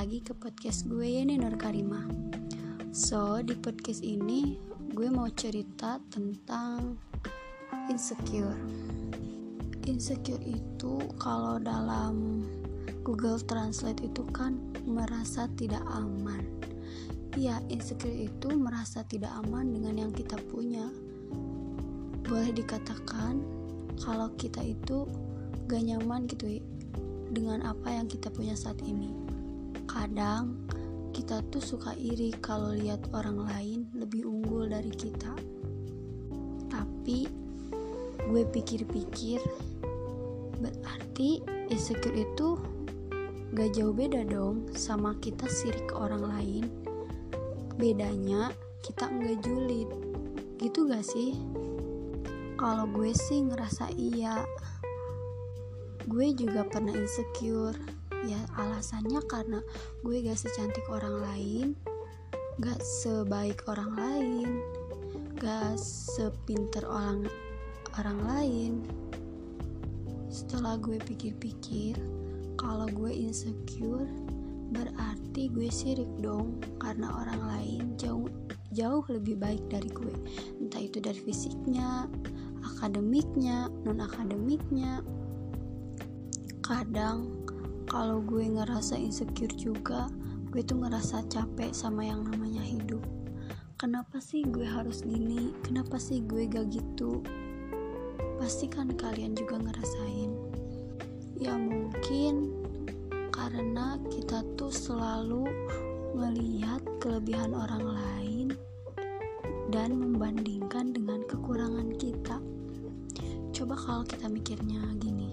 lagi ke podcast gue ya nih Nur Karima. So di podcast ini gue mau cerita tentang insecure. Insecure itu kalau dalam Google Translate itu kan merasa tidak aman. Ya insecure itu merasa tidak aman dengan yang kita punya. Boleh dikatakan kalau kita itu gak nyaman gitu ya dengan apa yang kita punya saat ini. Kadang kita tuh suka iri kalau lihat orang lain lebih unggul dari kita. Tapi gue pikir-pikir berarti insecure itu gak jauh beda dong sama kita sirik ke orang lain. Bedanya kita nggak julid. Gitu gak sih? Kalau gue sih ngerasa iya gue juga pernah insecure ya alasannya karena gue gak secantik orang lain gak sebaik orang lain gak sepinter orang orang lain. Setelah gue pikir-pikir kalau gue insecure berarti gue sirik dong karena orang lain jauh jauh lebih baik dari gue. Entah itu dari fisiknya akademiknya non akademiknya kadang kalau gue ngerasa insecure juga gue tuh ngerasa capek sama yang namanya hidup. Kenapa sih gue harus gini? Kenapa sih gue gak gitu? Pasti kan kalian juga ngerasain. Ya mungkin karena kita tuh selalu melihat kelebihan orang lain dan membandingkan dengan kekurangan kita. Coba kalau kita mikirnya gini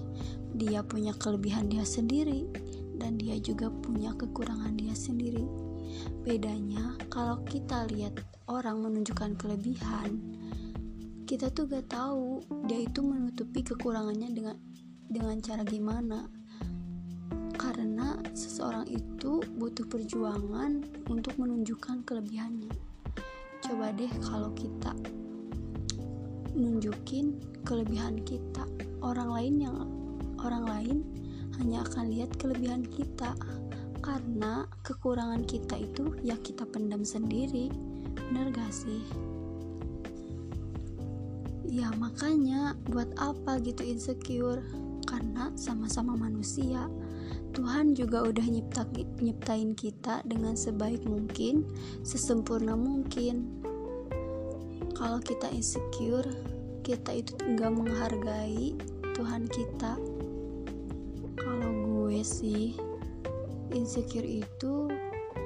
dia punya kelebihan dia sendiri dan dia juga punya kekurangan dia sendiri. Bedanya kalau kita lihat orang menunjukkan kelebihan, kita tuh gak tahu dia itu menutupi kekurangannya dengan dengan cara gimana. Karena seseorang itu butuh perjuangan untuk menunjukkan kelebihannya. Coba deh kalau kita nunjukin kelebihan kita, orang lain yang orang lain hanya akan lihat kelebihan kita karena kekurangan kita itu ya kita pendam sendiri. Bener gak sih? Ya makanya buat apa gitu insecure? Karena sama-sama manusia. Tuhan juga udah nyipta, nyiptain kita dengan sebaik mungkin sesempurna mungkin. Kalau kita insecure kita itu nggak menghargai Tuhan kita sih. Insecure itu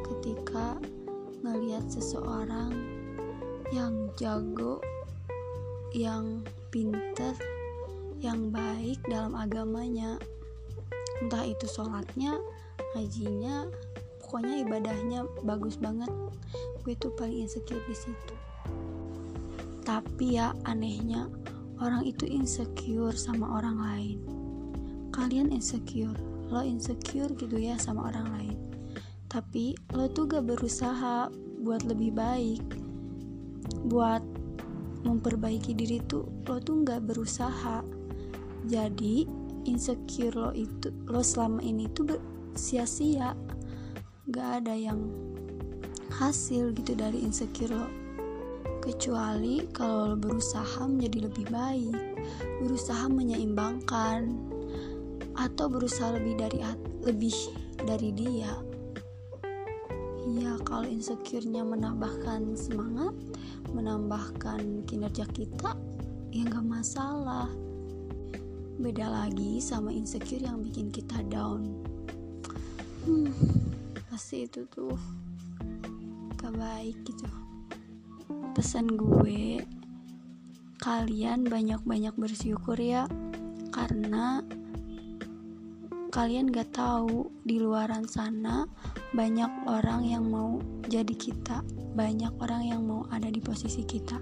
ketika ngelihat seseorang yang jago yang pinter yang baik dalam agamanya. Entah itu sholatnya ngajinya pokoknya ibadahnya bagus banget. Gue tuh paling insecure di situ. Tapi ya anehnya orang itu insecure sama orang lain. Kalian insecure lo insecure gitu ya sama orang lain. Tapi lo tuh gak berusaha buat lebih baik. Buat memperbaiki diri tuh lo tuh gak berusaha. Jadi insecure lo itu lo selama ini tuh sia-sia. Gak ada yang hasil gitu dari insecure lo. Kecuali kalau lo berusaha menjadi lebih baik berusaha menyeimbangkan atau berusaha lebih dari lebih dari dia. Ya kalau insecure-nya menambahkan semangat menambahkan kinerja kita ya nggak masalah. Beda lagi sama insecure yang bikin kita down. Hmm, pasti itu tuh gak baik gitu. Pesan gue kalian banyak-banyak bersyukur ya karena kalian gak tahu di luaran sana banyak orang yang mau jadi kita, banyak orang yang mau ada di posisi kita.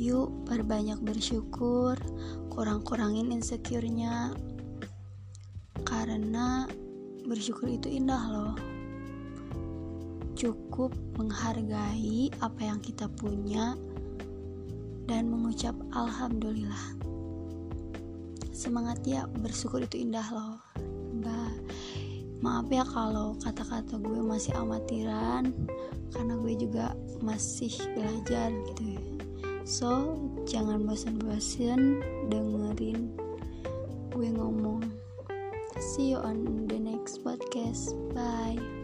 Yuk, perbanyak bersyukur, kurang-kurangin insecure-nya. Karena bersyukur itu indah loh. Cukup menghargai apa yang kita punya dan mengucap alhamdulillah semangat ya bersyukur itu indah loh. Bah maaf ya kalau kata-kata gue masih amatiran karena gue juga masih belajar gitu ya. So jangan bosan-bosan dengerin gue ngomong. See you on the next podcast. Bye